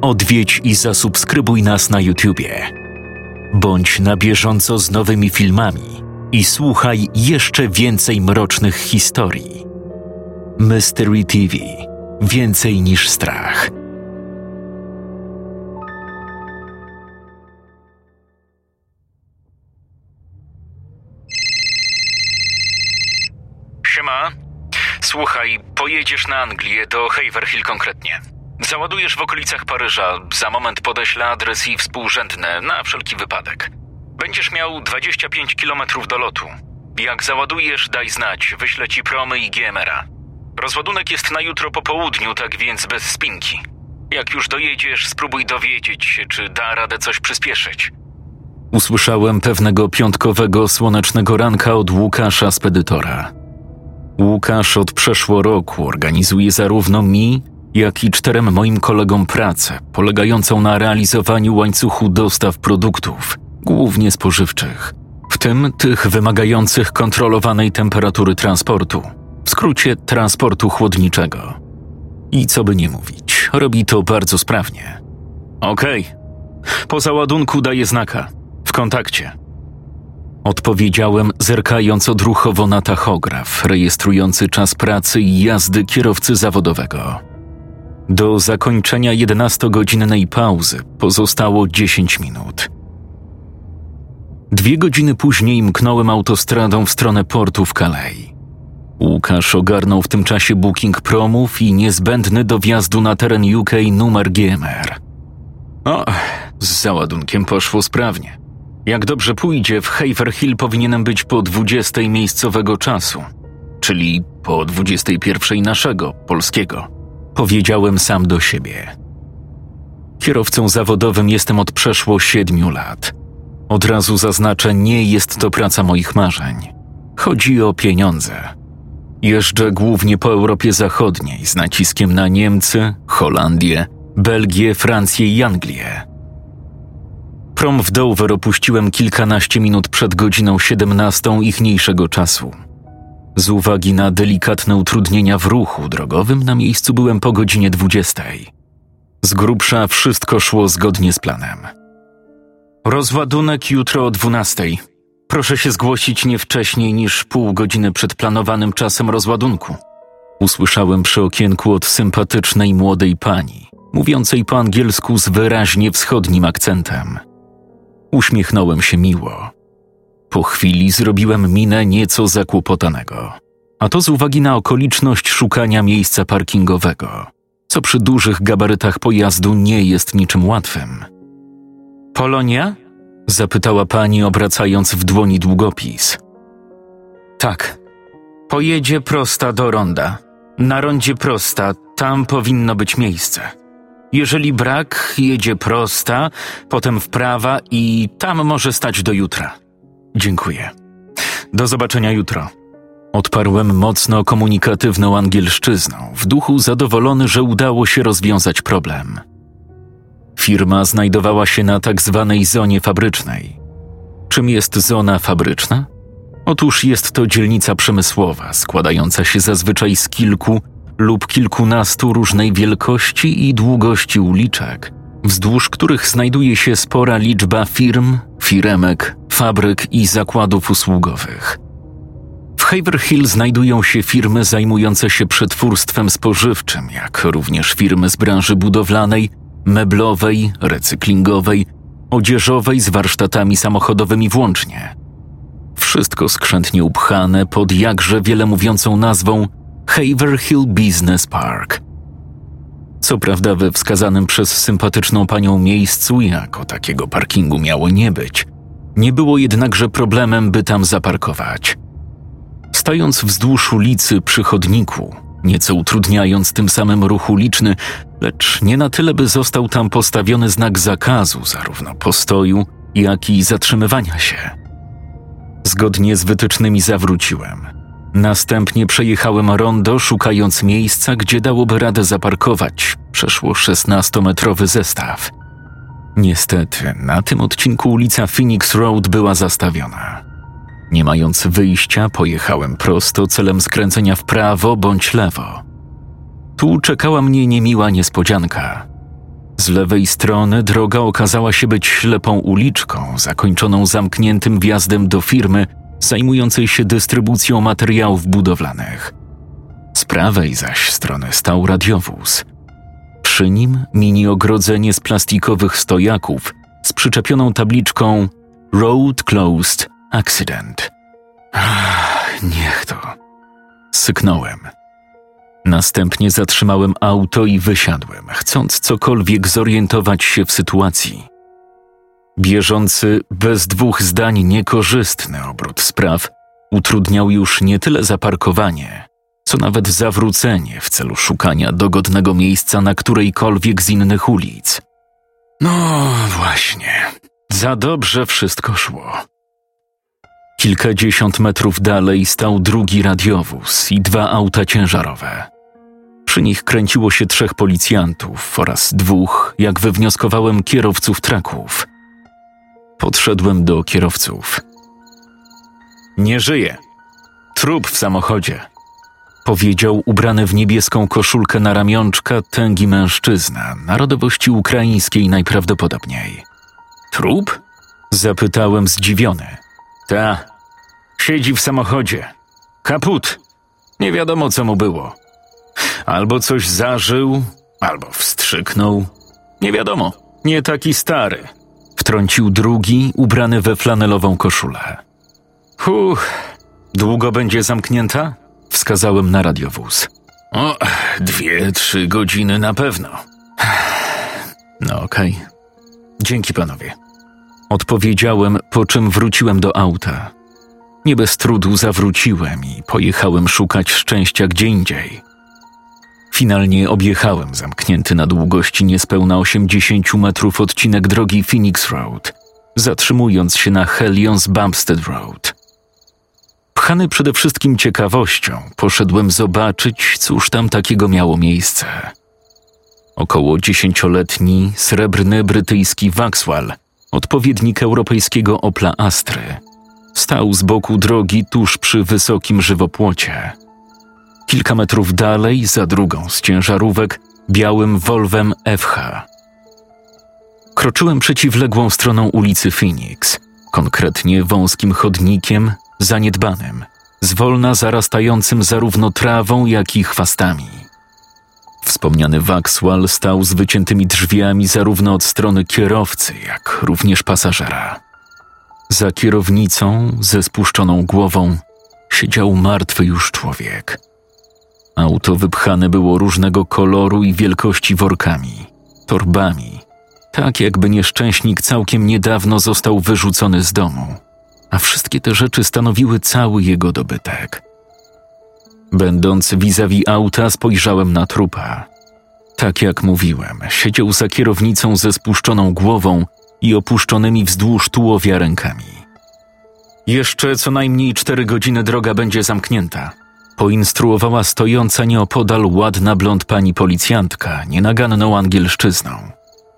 odwiedź i zasubskrybuj nas na YouTubie. Bądź na bieżąco z nowymi filmami i słuchaj jeszcze więcej mrocznych historii. Mystery TV Więcej niż strach. Siema. Słuchaj, pojedziesz na Anglię, do Haverhill konkretnie. Załadujesz w okolicach Paryża, za moment podeślę adres i współrzędne, na wszelki wypadek. Będziesz miał 25 km do lotu. Jak załadujesz, daj znać, wyślę ci promy i GMR-a. Rozładunek jest na jutro po południu, tak więc bez spinki. Jak już dojedziesz, spróbuj dowiedzieć się, czy da radę coś przyspieszyć. Usłyszałem pewnego piątkowego słonecznego ranka od Łukasza Spedytora. Łukasz od przeszło roku organizuje zarówno mi, jak i czterem moim kolegom pracę polegającą na realizowaniu łańcuchu dostaw produktów, głównie spożywczych, w tym tych wymagających kontrolowanej temperatury transportu, w skrócie transportu chłodniczego. I co by nie mówić, robi to bardzo sprawnie. Okej, okay. po załadunku daję znaka, w kontakcie. Odpowiedziałem, zerkając odruchowo na tachograf rejestrujący czas pracy i jazdy kierowcy zawodowego. Do zakończenia 11-godzinnej pauzy pozostało 10 minut. Dwie godziny później mknąłem autostradą w stronę portu w Calais. Łukasz ogarnął w tym czasie booking promów i niezbędny do wjazdu na teren UK numer GMR. O, z załadunkiem poszło sprawnie. Jak dobrze pójdzie, w Haverhill powinienem być po 20 miejscowego czasu, czyli po 21 naszego, polskiego powiedziałem sam do siebie. Kierowcą zawodowym jestem od przeszło siedmiu lat. Od razu zaznaczę, nie jest to praca moich marzeń. Chodzi o pieniądze. Jeżdżę głównie po Europie Zachodniej z naciskiem na Niemcy, Holandię, Belgię, Francję i Anglię. Prom w Dover opuściłem kilkanaście minut przed godziną 17 ichniejszego czasu. Z uwagi na delikatne utrudnienia w ruchu drogowym na miejscu byłem po godzinie 20. Z grubsza wszystko szło zgodnie z planem. Rozładunek jutro o 12. Proszę się zgłosić nie wcześniej niż pół godziny przed planowanym czasem rozładunku. Usłyszałem przy okienku od sympatycznej młodej pani, mówiącej po angielsku z wyraźnie wschodnim akcentem. Uśmiechnąłem się miło. Po chwili zrobiłem minę nieco zakłopotanego, a to z uwagi na okoliczność szukania miejsca parkingowego, co przy dużych gabarytach pojazdu nie jest niczym łatwym. Polonia? zapytała pani, obracając w dłoni długopis. Tak. Pojedzie prosta do ronda. Na rondzie prosta, tam powinno być miejsce. Jeżeli brak, jedzie prosta, potem w prawa i tam może stać do jutra. Dziękuję. Do zobaczenia jutro. Odparłem mocno komunikatywną angielszczyzną, w duchu zadowolony, że udało się rozwiązać problem. Firma znajdowała się na tak zwanej zonie fabrycznej. Czym jest zona fabryczna? Otóż jest to dzielnica przemysłowa, składająca się zazwyczaj z kilku lub kilkunastu różnej wielkości i długości uliczek, wzdłuż których znajduje się spora liczba firm, firemek, fabryk i zakładów usługowych. W Haverhill znajdują się firmy zajmujące się przetwórstwem spożywczym, jak również firmy z branży budowlanej, meblowej, recyklingowej, odzieżowej z warsztatami samochodowymi włącznie. Wszystko skrzętnie upchane pod jakże wiele mówiącą nazwą Haverhill Business Park – co prawda we wskazanym przez sympatyczną panią miejscu jako takiego parkingu miało nie być. Nie było jednakże problemem, by tam zaparkować. Stając wzdłuż ulicy przy chodniku, nieco utrudniając tym samym ruch uliczny, lecz nie na tyle, by został tam postawiony znak zakazu zarówno postoju, jak i zatrzymywania się. Zgodnie z wytycznymi zawróciłem – Następnie przejechałem rondo, szukając miejsca, gdzie dałoby radę zaparkować. Przeszło 16-metrowy zestaw. Niestety, na tym odcinku ulica Phoenix Road była zastawiona. Nie mając wyjścia, pojechałem prosto celem skręcenia w prawo bądź lewo. Tu czekała mnie niemiła niespodzianka. Z lewej strony droga okazała się być ślepą uliczką, zakończoną zamkniętym wjazdem do firmy zajmującej się dystrybucją materiałów budowlanych. Z prawej zaś strony stał radiowóz. Przy nim mini ogrodzenie z plastikowych stojaków z przyczepioną tabliczką Road Closed Accident. Ach, niech to. Syknąłem. Następnie zatrzymałem auto i wysiadłem, chcąc cokolwiek zorientować się w sytuacji. Bieżący bez dwóch zdań niekorzystny obrót spraw utrudniał już nie tyle zaparkowanie, co nawet zawrócenie w celu szukania dogodnego miejsca na którejkolwiek z innych ulic. No właśnie, za dobrze wszystko szło. Kilkadziesiąt metrów dalej stał drugi radiowóz i dwa auta ciężarowe. Przy nich kręciło się trzech policjantów oraz dwóch, jak wywnioskowałem, kierowców traków. Podszedłem do kierowców. Nie żyje. Trup w samochodzie. Powiedział ubrany w niebieską koszulkę na ramionczka tęgi mężczyzna, narodowości ukraińskiej najprawdopodobniej. Trup? Zapytałem zdziwiony. Ta, siedzi w samochodzie. Kaput. Nie wiadomo, co mu było. Albo coś zażył, albo wstrzyknął. Nie wiadomo, nie taki stary. Wtrącił drugi, ubrany we flanelową koszulę. Huch, długo będzie zamknięta? Wskazałem na radiowóz. O, dwie, trzy godziny na pewno. No okej. Okay. Dzięki panowie. Odpowiedziałem, po czym wróciłem do auta. Nie bez trudu zawróciłem i pojechałem szukać szczęścia gdzie indziej. Finalnie objechałem zamknięty na długości niespełna 80 metrów odcinek drogi Phoenix Road, zatrzymując się na Helions Bumpstead Road. Pchany przede wszystkim ciekawością, poszedłem zobaczyć, cóż tam takiego miało miejsce. Około dziesięcioletni, srebrny brytyjski Waxwell, odpowiednik europejskiego Opla Astry, stał z boku drogi tuż przy wysokim żywopłocie. Kilka metrów dalej, za drugą z ciężarówek, białym Volvem FH. Kroczyłem przeciwległą stroną ulicy Phoenix, konkretnie wąskim chodnikiem, zaniedbanym, zwolna zarastającym zarówno trawą, jak i chwastami. Wspomniany Waxwell stał z wyciętymi drzwiami zarówno od strony kierowcy, jak również pasażera. Za kierownicą, ze spuszczoną głową, siedział martwy już człowiek. Auto wypchane było różnego koloru i wielkości workami, torbami, tak jakby nieszczęśnik całkiem niedawno został wyrzucony z domu a wszystkie te rzeczy stanowiły cały jego dobytek. Będąc vis-a-vis auta, spojrzałem na trupa. Tak jak mówiłem, siedział za kierownicą ze spuszczoną głową i opuszczonymi wzdłuż tułowia rękami. Jeszcze co najmniej cztery godziny droga będzie zamknięta. Poinstruowała stojąca nieopodal ładna blond pani policjantka, nienaganną angielszczyzną.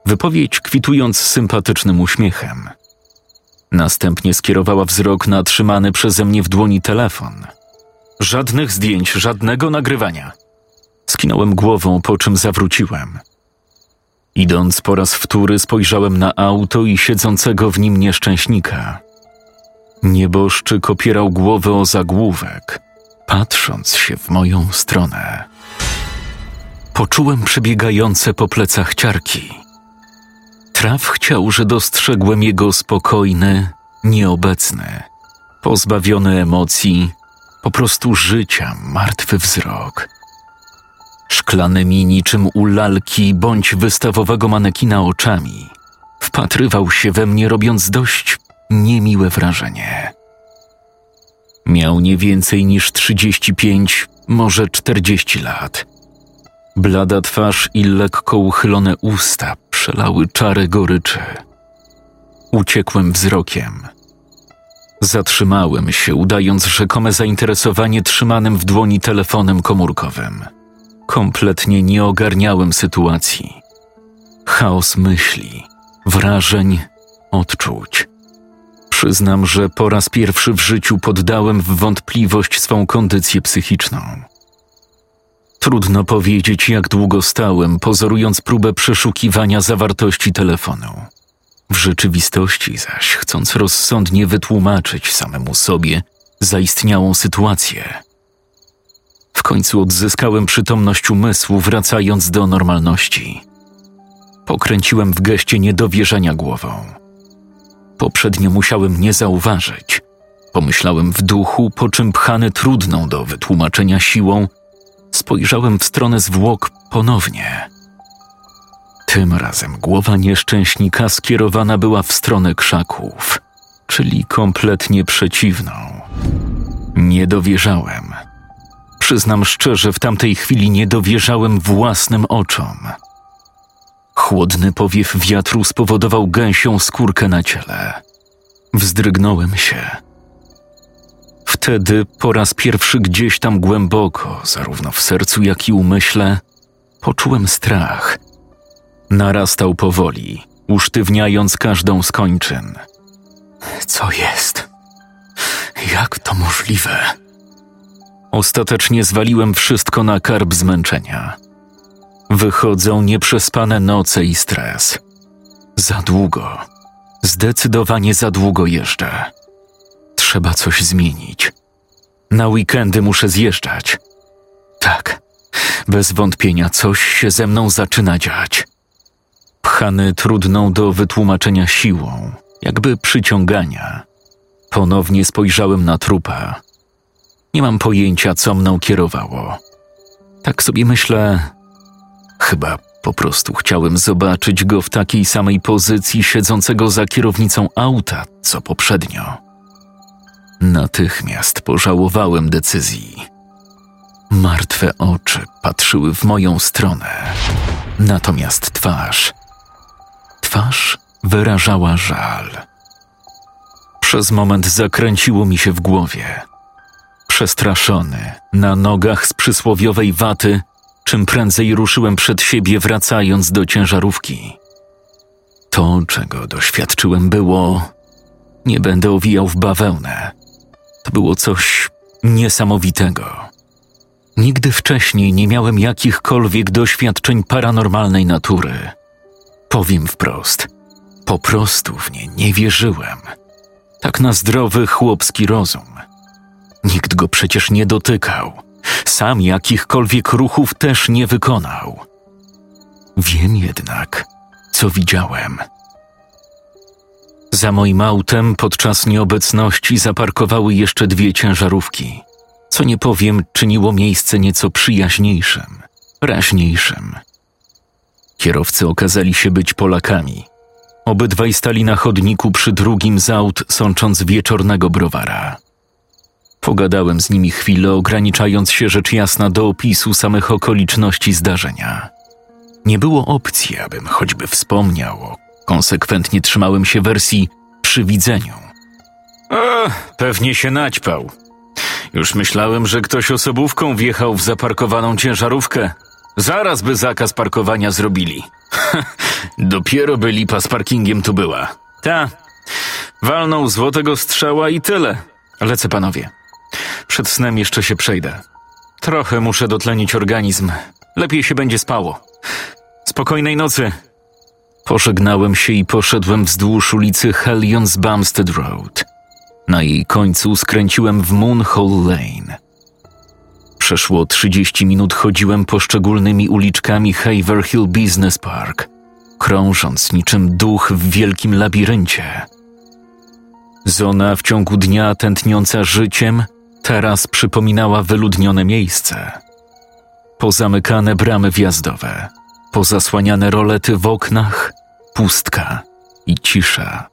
Wypowiedź kwitując sympatycznym uśmiechem – Następnie skierowała wzrok na trzymany przeze mnie w dłoni telefon. Żadnych zdjęć, żadnego nagrywania. Skinąłem głową, po czym zawróciłem. Idąc po raz wtóry, spojrzałem na auto i siedzącego w nim nieszczęśnika. Nieboszczyk opierał głowę o zagłówek, patrząc się w moją stronę. Poczułem przebiegające po plecach ciarki. Traf chciał, że dostrzegłem jego spokojny, nieobecny, pozbawiony emocji, po prostu życia, martwy wzrok. Szklanymi niczym u lalki bądź wystawowego manekina oczami wpatrywał się we mnie, robiąc dość niemiłe wrażenie. Miał nie więcej niż 35, może 40 lat. Blada twarz i lekko uchylone usta przelały czary goryczy. Uciekłem wzrokiem. Zatrzymałem się, udając rzekome zainteresowanie trzymanym w dłoni telefonem komórkowym. Kompletnie nie ogarniałem sytuacji. Chaos myśli, wrażeń, odczuć. Przyznam, że po raz pierwszy w życiu poddałem w wątpliwość swą kondycję psychiczną. Trudno powiedzieć, jak długo stałem, pozorując próbę przeszukiwania zawartości telefonu. W rzeczywistości zaś, chcąc rozsądnie wytłumaczyć samemu sobie zaistniałą sytuację. W końcu odzyskałem przytomność umysłu, wracając do normalności. Pokręciłem w geście niedowierzania głową. Poprzednio musiałem nie zauważyć. Pomyślałem w duchu, po czym pchany trudną do wytłumaczenia siłą, spojrzałem w stronę zwłok ponownie. Tym razem głowa nieszczęśnika skierowana była w stronę krzaków, czyli kompletnie przeciwną. Nie dowierzałem. Przyznam szczerze, w tamtej chwili nie dowierzałem własnym oczom. Chłodny powiew wiatru spowodował gęsią skórkę na ciele. Wzdrygnąłem się. Wtedy po raz pierwszy gdzieś tam głęboko, zarówno w sercu, jak i umyśle, poczułem strach. Narastał powoli, usztywniając każdą z kończyn. Co jest? Jak to możliwe? Ostatecznie zwaliłem wszystko na karb zmęczenia. Wychodzą nieprzespane noce i stres. Za długo. Zdecydowanie za długo jeżdżę. Trzeba coś zmienić. Na weekendy muszę zjeżdżać. Tak, bez wątpienia coś się ze mną zaczyna dziać. Pchany trudną do wytłumaczenia siłą, jakby przyciągania. Ponownie spojrzałem na trupa. Nie mam pojęcia, co mną kierowało. Tak sobie myślę, Chyba po prostu chciałem zobaczyć go w takiej samej pozycji siedzącego za kierownicą auta, co poprzednio. Natychmiast pożałowałem decyzji. Martwe oczy patrzyły w moją stronę, natomiast twarz. Twarz wyrażała żal. Przez moment zakręciło mi się w głowie. Przestraszony, na nogach z przysłowiowej waty, czym prędzej ruszyłem przed siebie, wracając do ciężarówki. To, czego doświadczyłem, było. Nie będę owijał w bawełnę. To było coś niesamowitego. Nigdy wcześniej nie miałem jakichkolwiek doświadczeń paranormalnej natury. Powiem wprost, po prostu w nie nie wierzyłem. Tak na zdrowy chłopski rozum. Nikt go przecież nie dotykał sam jakichkolwiek ruchów też nie wykonał. Wiem jednak, co widziałem. Za moim autem podczas nieobecności zaparkowały jeszcze dwie ciężarówki, co nie powiem, czyniło miejsce nieco przyjaźniejszym, raźniejszym. Kierowcy okazali się być Polakami. Obydwaj stali na chodniku przy drugim z aut, sącząc wieczornego browara. Pogadałem z nimi chwilę, ograniczając się rzecz jasna do opisu samych okoliczności zdarzenia. Nie było opcji, abym choćby wspomniał, konsekwentnie trzymałem się wersji przy widzeniu. Pewnie się naćpał. Już myślałem, że ktoś osobówką wjechał w zaparkowaną ciężarówkę. Zaraz by zakaz parkowania zrobili. Dopiero by lipa z parkingiem tu była. Ta, walnął złotego strzała i tyle. Lecę panowie. Przed snem jeszcze się przejdę. Trochę muszę dotlenić organizm. Lepiej się będzie spało. Spokojnej nocy. Pożegnałem się i poszedłem wzdłuż ulicy Hellions Bumstead Road. Na jej końcu skręciłem w Moonhole Lane. Przeszło 30 minut chodziłem poszczególnymi uliczkami Haverhill Business Park, krążąc niczym duch w wielkim labiryncie. Zona w ciągu dnia tętniąca życiem Teraz przypominała wyludnione miejsce. Pozamykane bramy wjazdowe, pozasłaniane rolety w oknach, pustka i cisza.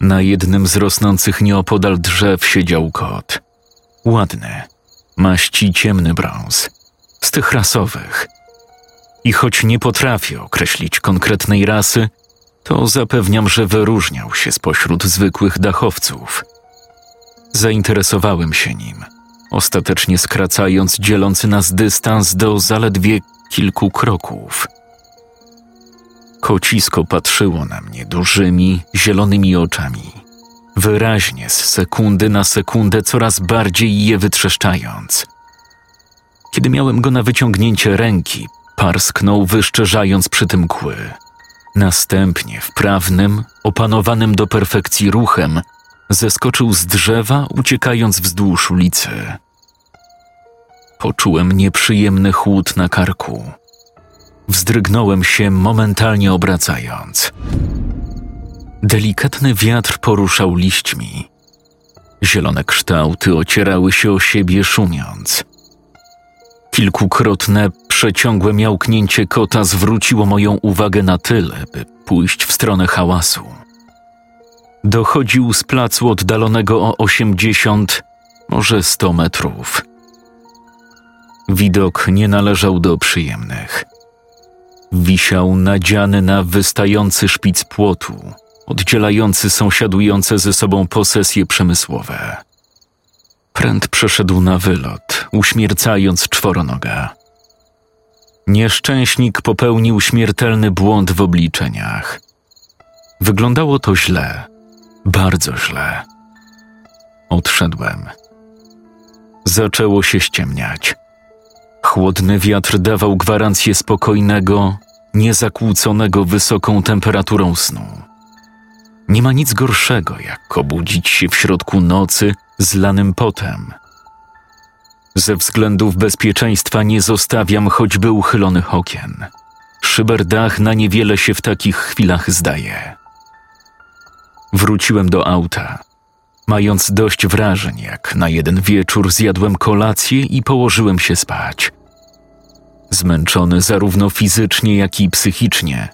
Na jednym z rosnących nieopodal drzew siedział kot. Ładny, maści ciemny brąz, z tych rasowych. I choć nie potrafię określić konkretnej rasy, to zapewniam, że wyróżniał się spośród zwykłych dachowców – Zainteresowałem się nim, ostatecznie skracając dzielący nas dystans do zaledwie kilku kroków. Kocisko patrzyło na mnie dużymi, zielonymi oczami, wyraźnie z sekundy na sekundę coraz bardziej je wytrzeszczając. Kiedy miałem go na wyciągnięcie ręki, parsknął, wyszczerzając przy tym kły. Następnie wprawnym, opanowanym do perfekcji ruchem, zeskoczył z drzewa, uciekając wzdłuż ulicy. Poczułem nieprzyjemny chłód na karku. Wzdrygnąłem się, momentalnie obracając. Delikatny wiatr poruszał liśćmi. Zielone kształty ocierały się o siebie, szumiąc. Kilkukrotne, przeciągłe miałknięcie kota zwróciło moją uwagę na tyle, by pójść w stronę hałasu. Dochodził z placu oddalonego o 80, może 100 metrów. Widok nie należał do przyjemnych. Wisiał nadziany na wystający szpic płotu, oddzielający sąsiadujące ze sobą posesje przemysłowe. Pręd przeszedł na wylot, uśmiercając czworonoga. Nieszczęśnik popełnił śmiertelny błąd w obliczeniach. Wyglądało to źle, bardzo źle. Odszedłem. Zaczęło się ściemniać. Chłodny wiatr dawał gwarancję spokojnego, niezakłóconego wysoką temperaturą snu. Nie ma nic gorszego, jak obudzić się w środku nocy zlanym potem. Ze względów bezpieczeństwa nie zostawiam choćby uchylonych okien. Szyberdach na niewiele się w takich chwilach zdaje. Wróciłem do auta. Mając dość wrażeń, jak na jeden wieczór zjadłem kolację i położyłem się spać. Zmęczony zarówno fizycznie, jak i psychicznie,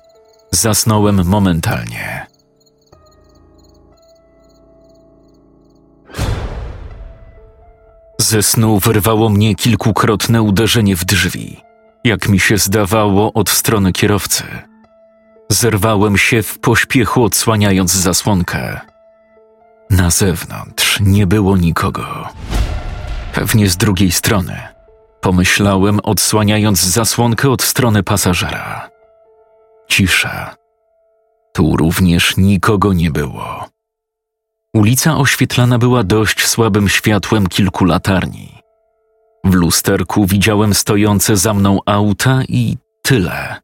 zasnąłem momentalnie. Ze snu wyrwało mnie kilkukrotne uderzenie w drzwi, jak mi się zdawało od strony kierowcy. Zerwałem się w pośpiechu, odsłaniając zasłonkę. Na zewnątrz nie było nikogo. Pewnie z drugiej strony. Pomyślałem, odsłaniając zasłonkę od strony pasażera. Cisza. Tu również nikogo nie było. Ulica oświetlana była dość słabym światłem kilku latarni. W lusterku widziałem stojące za mną auta i tyle.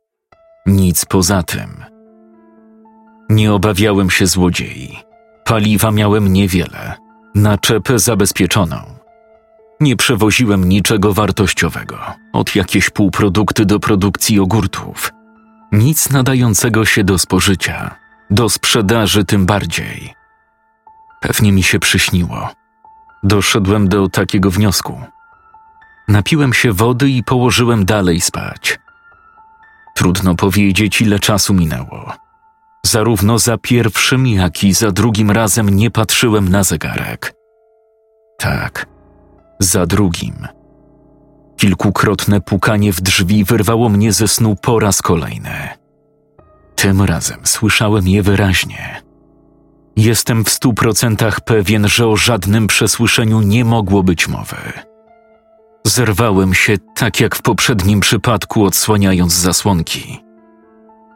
Nic poza tym. Nie obawiałem się złodziei. Paliwa miałem niewiele, naczepę zabezpieczoną. Nie przewoziłem niczego wartościowego, od jakieś półprodukty do produkcji jogurtów. Nic nadającego się do spożycia, do sprzedaży tym bardziej. Pewnie mi się przyśniło. Doszedłem do takiego wniosku. Napiłem się wody i położyłem dalej spać. Trudno powiedzieć, ile czasu minęło. Zarówno za pierwszym, jak i za drugim razem nie patrzyłem na zegarek. Tak, za drugim. Kilkukrotne pukanie w drzwi wyrwało mnie ze snu po raz kolejny. Tym razem słyszałem je wyraźnie. Jestem w stu procentach pewien, że o żadnym przesłyszeniu nie mogło być mowy. Zerwałem się tak jak w poprzednim przypadku, odsłaniając zasłonki.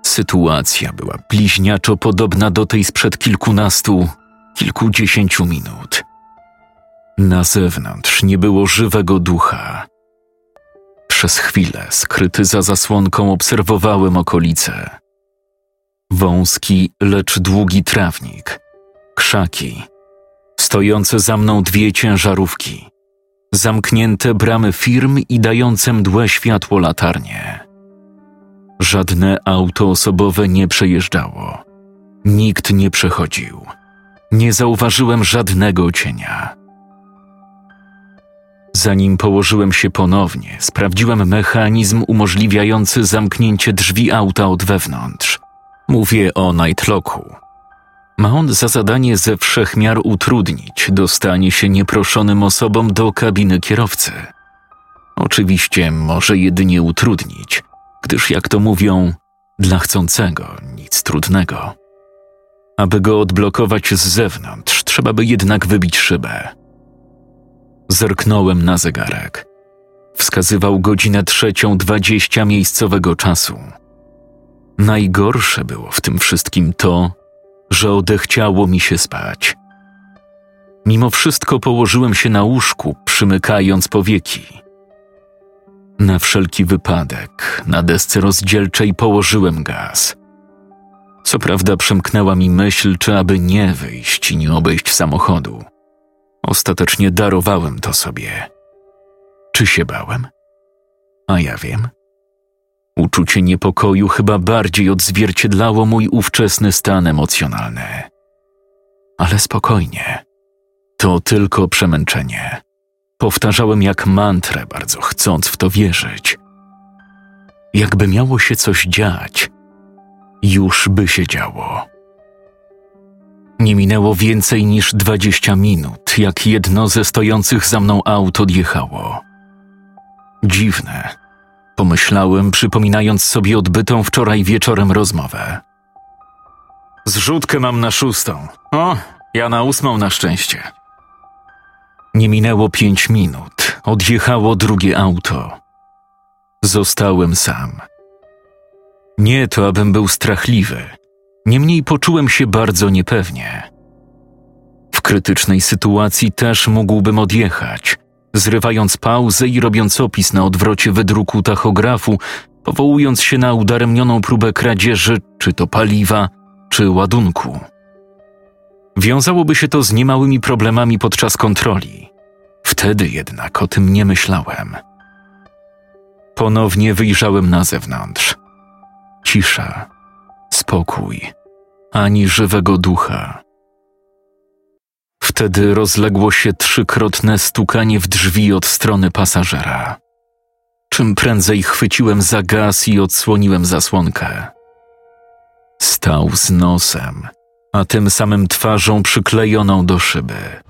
Sytuacja była bliźniaczo podobna do tej sprzed kilkunastu, kilkudziesięciu minut. Na zewnątrz nie było żywego ducha. Przez chwilę, skryty za zasłonką, obserwowałem okolice. Wąski, lecz długi trawnik, krzaki, stojące za mną dwie ciężarówki, zamknięte bramy firm i dające mdłe światło latarnie. Żadne auto osobowe nie przejeżdżało. Nikt nie przechodził. Nie zauważyłem żadnego cienia. Zanim położyłem się ponownie, sprawdziłem mechanizm umożliwiający zamknięcie drzwi auta od wewnątrz. Mówię o Nightlocku. Ma on za zadanie ze wszechmiar utrudnić dostanie się nieproszonym osobom do kabiny kierowcy. Oczywiście może jedynie utrudnić, gdyż jak to mówią, dla chcącego nic trudnego. Aby go odblokować z zewnątrz, trzeba by jednak wybić szybę. Zerknąłem na zegarek. Wskazywał godzinę trzecią dwadzieścia miejscowego czasu. Najgorsze było w tym wszystkim to, że odechciało mi się spać. Mimo wszystko położyłem się na łóżku, przymykając powieki. Na wszelki wypadek na desce rozdzielczej położyłem gaz. Co prawda przemknęła mi myśl, czy aby nie wyjść i nie obejść samochodu. Ostatecznie darowałem to sobie. Czy się bałem? A ja wiem. Uczucie niepokoju chyba bardziej odzwierciedlało mój ówczesny stan emocjonalny. Ale spokojnie. To tylko przemęczenie. Powtarzałem jak mantrę, bardzo chcąc w to wierzyć. Jakby miało się coś dziać, już by się działo. Nie minęło więcej niż dwadzieścia minut, jak jedno ze stojących za mną aut odjechało. Dziwne, pomyślałem, przypominając sobie odbytą wczoraj wieczorem rozmowę. Zrzutkę mam na szóstą. O, ja na ósmą na szczęście. Nie minęło pięć minut, odjechało drugie auto. Zostałem sam. Nie to, abym był strachliwy, niemniej poczułem się bardzo niepewnie. W krytycznej sytuacji też mógłbym odjechać, zrywając pauzę i robiąc opis na odwrocie wydruku tachografu, powołując się na udaremnioną próbę kradzieży, czy to paliwa, czy ładunku. Wiązałoby się to z niemałymi problemami podczas kontroli. Wtedy jednak o tym nie myślałem. Ponownie wyjrzałem na zewnątrz. Cisza, spokój, ani żywego ducha. Wtedy rozległo się trzykrotne stukanie w drzwi od strony pasażera. Czym prędzej chwyciłem za gaz i odsłoniłem zasłonkę. Stał z nosem, a tym samym twarzą przyklejoną do szyby.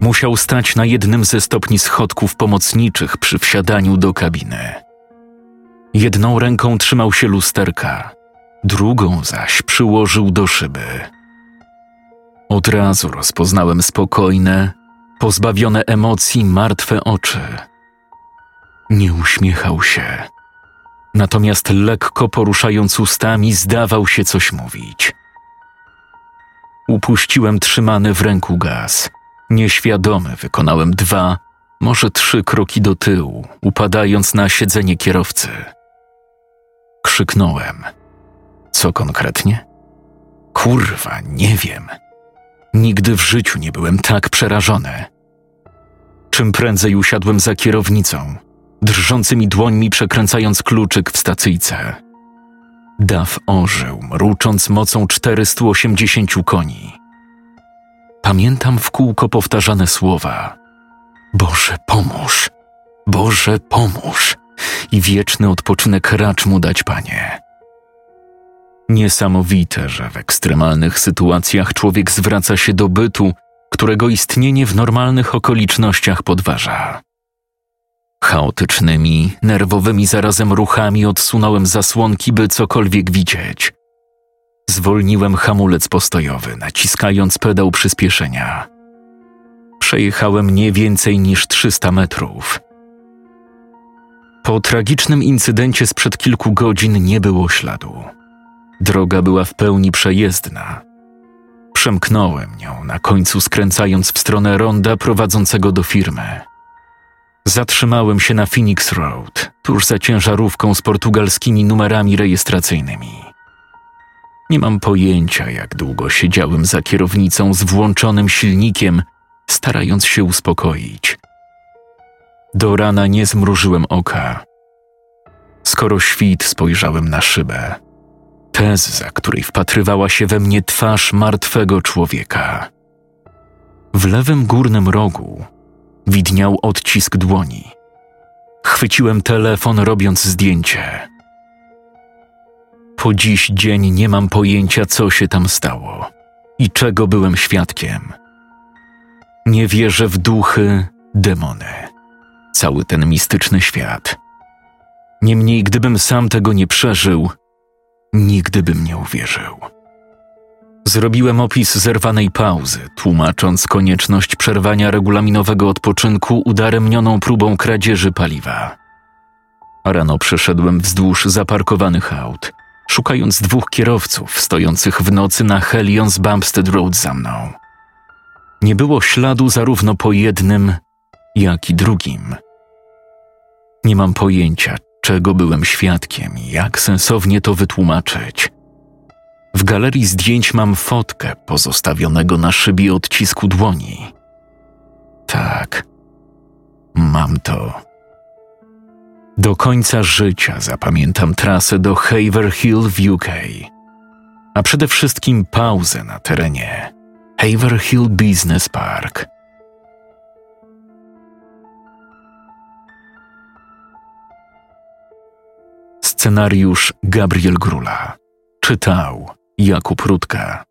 Musiał stać na jednym ze stopni schodków pomocniczych przy wsiadaniu do kabiny. Jedną ręką trzymał się lusterka, drugą zaś przyłożył do szyby. Od razu rozpoznałem spokojne, pozbawione emocji, martwe oczy. Nie uśmiechał się. Natomiast lekko poruszając ustami, zdawał się coś mówić. Upuściłem trzymany w ręku gaz. Nieświadomy wykonałem dwa, może trzy kroki do tyłu, upadając na siedzenie kierowcy. Krzyknąłem. Co konkretnie? Kurwa, nie wiem. Nigdy w życiu nie byłem tak przerażony. Czym prędzej usiadłem za kierownicą, drżącymi dłońmi przekręcając kluczyk w stacyjce. Daw ożył, mrucząc mocą 480 koni. Pamiętam w kółko powtarzane słowa: Boże, pomóż! Boże, pomóż! I wieczny odpoczynek racz mu dać, panie. Niesamowite, że w ekstremalnych sytuacjach człowiek zwraca się do bytu, którego istnienie w normalnych okolicznościach podważa. Chaotycznymi, nerwowymi zarazem ruchami odsunąłem zasłonki, by cokolwiek widzieć. Zwolniłem hamulec postojowy, naciskając pedał przyspieszenia. Przejechałem nie więcej niż 300 metrów. Po tragicznym incydencie sprzed kilku godzin nie było śladu. Droga była w pełni przejezdna. Przemknąłem nią, na końcu skręcając w stronę ronda prowadzącego do firmy. Zatrzymałem się na Phoenix Road, tuż za ciężarówką z portugalskimi numerami rejestracyjnymi. Nie mam pojęcia, jak długo siedziałem za kierownicą z włączonym silnikiem, starając się uspokoić. Do rana nie zmrużyłem oka. Skoro świt spojrzałem na szybę tez, za której wpatrywała się we mnie twarz martwego człowieka. W lewym górnym rogu widniał odcisk dłoni. Chwyciłem telefon, robiąc zdjęcie. Po dziś dzień nie mam pojęcia, co się tam stało i czego byłem świadkiem. Nie wierzę w duchy, demony, cały ten mistyczny świat. Niemniej, gdybym sam tego nie przeżył, nigdy bym nie uwierzył. Zrobiłem opis zerwanej pauzy, tłumacząc konieczność przerwania regulaminowego odpoczynku udaremnioną próbą kradzieży paliwa. Rano przeszedłem wzdłuż zaparkowanych aut, szukając dwóch kierowców stojących w nocy na Helions Bumpstead Road za mną. Nie było śladu zarówno po jednym, jak i drugim. Nie mam pojęcia, czego byłem świadkiem i jak sensownie to wytłumaczyć. W galerii zdjęć mam fotkę pozostawionego na szybie odcisku dłoni. Tak, mam to. Do końca życia zapamiętam trasę do Haverhill w UK, a przede wszystkim pauzę na terenie Haverhill Business Park. Scenariusz Gabriel Grula. Czytał Jakub Rutka.